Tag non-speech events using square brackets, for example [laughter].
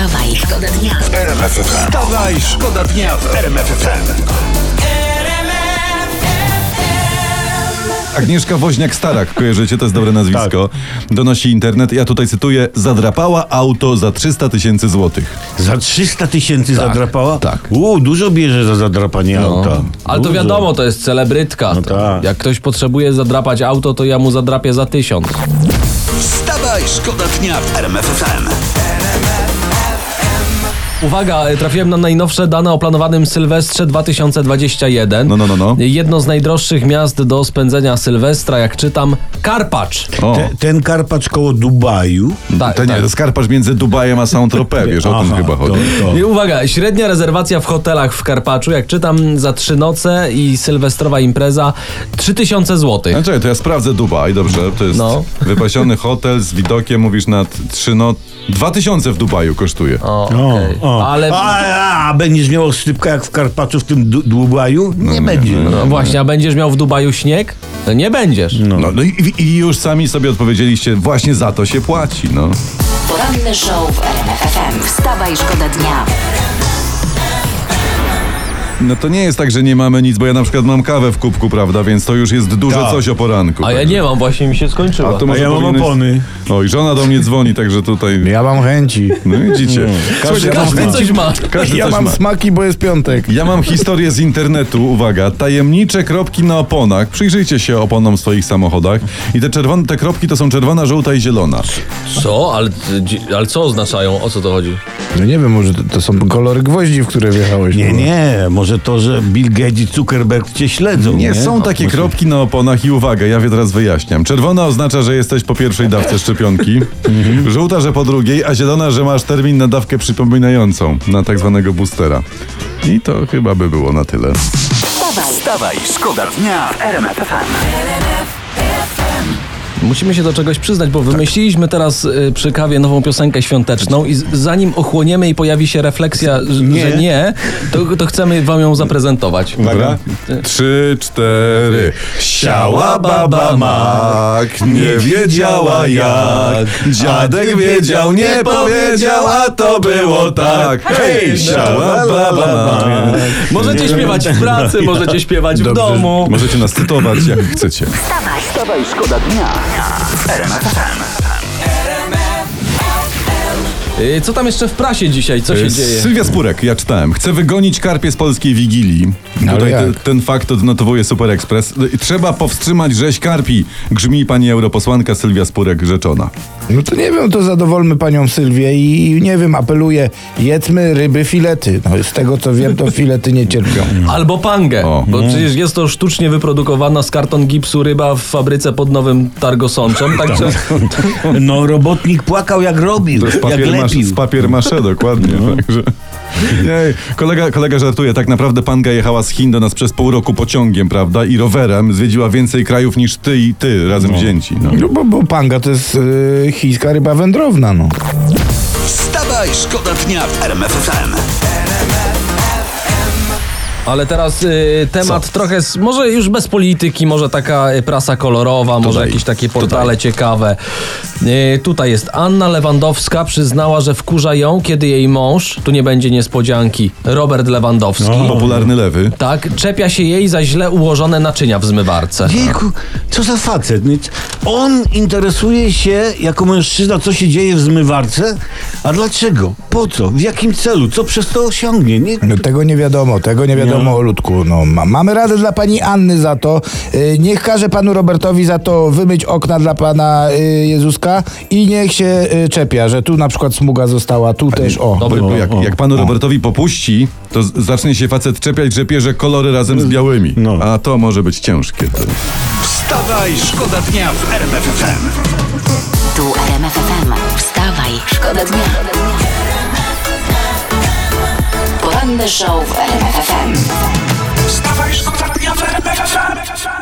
Wstawaj, szkoda dnia. Wstawaj, szkoda dnia w RMF FM. Agnieszka Woźniak-Starak, kojarzycie, to jest dobre nazwisko. Donosi internet, ja tutaj cytuję, zadrapała auto za 300 tysięcy złotych. Za 300 tysięcy zadrapała? tak. U, dużo bierze za zadrapanie auta. Ale to Dużo. wiadomo, to jest celebrytka. No To tak. Jak ktoś potrzebuje zadrapać auto, to ja mu zadrapię za tysiąc. Wstawaj, szkoda dnia w RMF FM. Uwaga, y, trafiłem na najnowsze dane o planowanym Sylwestrze 2021. No, no, no, no. Jedno z najdroższych miast do spędzenia Sylwestra, jak czytam, Karpacz. O, Te, ten Karpacz koło Dubaju. Tak, to nie, tak. to skarpacz między Dubajem a Saint-Tropez, wiesz, o tym chyba chodzi. to- to. I uwaga, średnia rezerwacja w hotelach w Karpaczu, jak czytam, za trzy noce i sylwestrowa impreza 3000 zł. No czekaj, to ja sprawdzę Dubaj, dobrze, to jest No. wypasiony hotel z widokiem, mówisz na t- trzy no... Dwa tysiące w Dubaju kosztuje. O, O, okej. O. Ale A, a będziesz miał stypka jak w Karpaczu w tym du- Dubaju? Nie będzie. no właśnie, a będziesz miał w Dubaju śnieg? To nie będziesz. No, no i, i już sami sobie odpowiedzieliście, właśnie za to się płaci, no. Poranny show w RMF FM. Wstawaj, szkoda dnia. No to nie jest tak, że nie mamy nic, bo ja na przykład mam kawę w kubku, prawda, więc to już jest dużo Tak. coś o poranku. A ja nie mam, właśnie mi się skończyła. A to A może ja mam powinieneś- opony. O, i żona do mnie dzwoni, także tutaj... Ja mam chęci. No widzicie. Każdy ma. coś ma. Każdy Ja coś mam ma. smaki, bo jest piątek. Ja mam historię z internetu, uwaga, tajemnicze kropki na oponach. Przyjrzyjcie się oponom w swoich samochodach. I te czerwone, te kropki to są czerwona, żółta i zielona. Co? Ale, ale co oznaczają? O co to chodzi? No nie wiem, może to, to są kolory gwoździ, w które wjechałeś. Nie, nie, może to, że Bill Gates i Zuckerberg cię śledzą. Nie, Nie, są takie Może- kropki na oponach i uwaga, ja je teraz wyjaśniam. Czerwona oznacza, że jesteś po pierwszej dawce szczepionki, żółta, że po drugiej, a zielona, że masz termin na dawkę przypominającą, na tak zwanego boostera. I to chyba by było na tyle. Wstawaj, Wstawaj, szkoda dnia w RMF FM. Musimy się do czegoś przyznać, bo wymyśliliśmy teraz y, przy kawie nową piosenkę świąteczną i z, zanim ochłoniemy i pojawi się refleksja, że Nie. że nie to, to chcemy wam ją zaprezentować. Dobra? Trzy, cztery. Siała baba mak, nie wiedziała jak. Dziadek wiedział, nie powiedział, a to było tak. Hej, siała baba mak. Możecie śpiewać w pracy, możecie śpiewać w Dobrze, domu. Możecie nas cytować jak chcecie. wstawaj. Wstawaj, szkoda dnia w. Y, Co tam jeszcze w prasie dzisiaj? Co się E, dzieje? Sylwia Spurek, ja czytałem. Chce wygonić karpie z polskiej Wigilii. Ale Tutaj te, jak? ten fakt odnotowuje Super Express. E, Trzeba powstrzymać rzeź karpi, grzmi pani europosłanka Sylwia Spurek rzeczona. No to nie wiem, to zadowolmy panią Sylwię i nie wiem, apeluję, jedzmy ryby, filety. No z tego co wiem, to filety nie cierpią. [laughs] Albo pangę, O. bo przecież jest to sztucznie wyprodukowana z karton gipsu ryba w fabryce pod Nowym Targosączem, [laughs] także No, robotnik płakał jak robił, jak lepił. z papier masze, dokładnie. Także. Nie, kolega, kolega żartuje, tak naprawdę panga jechała z Chin do nas przez pół roku pociągiem, prawda? I rowerem zwiedziła więcej krajów niż ty i ty razem wzięci. No. No bo, bo panga to jest y, chińska ryba wędrowna, no. Wstawaj, szkoda dnia w RMF FM. Ale teraz y, temat trochę, s- może już bez polityki, może taka y, prasa kolorowa, może jakieś takie portale ciekawe. Y, tutaj jest Anna Lewandowska przyznała, że wkurza ją, kiedy jej mąż, tu nie będzie niespodzianki, Robert Lewandowski, Popularny lewy. tak, czepia się jej za źle ułożone naczynia w zmywarce. Jejku, co za facet. On interesuje się jako mężczyzna, co się dzieje w zmywarce, a dlaczego? Po co? W jakim celu? Co przez to osiągnie? Nie? No tego nie wiadomo, tego nie wiadomo o ludku. No, ma, mamy radę dla pani Anny za to. Y, niech każe panu Robertowi za to wymyć okna dla pana y, Jezuska i niech się y, czepia, że tu na przykład smuga została, tu też, o. Dobry Bo jak, jak panu Robertowi popuści, to z- zacznie się facet czepiać, że pierze kolory razem z białymi. No. A to może być ciężkie. To. Wstawaj, szkoda dnia w RMF FM. Tu RMF FM. Wstawaj, szkoda dnia. Show w RMF FM. Wstawaj, szkoda w RMF FM.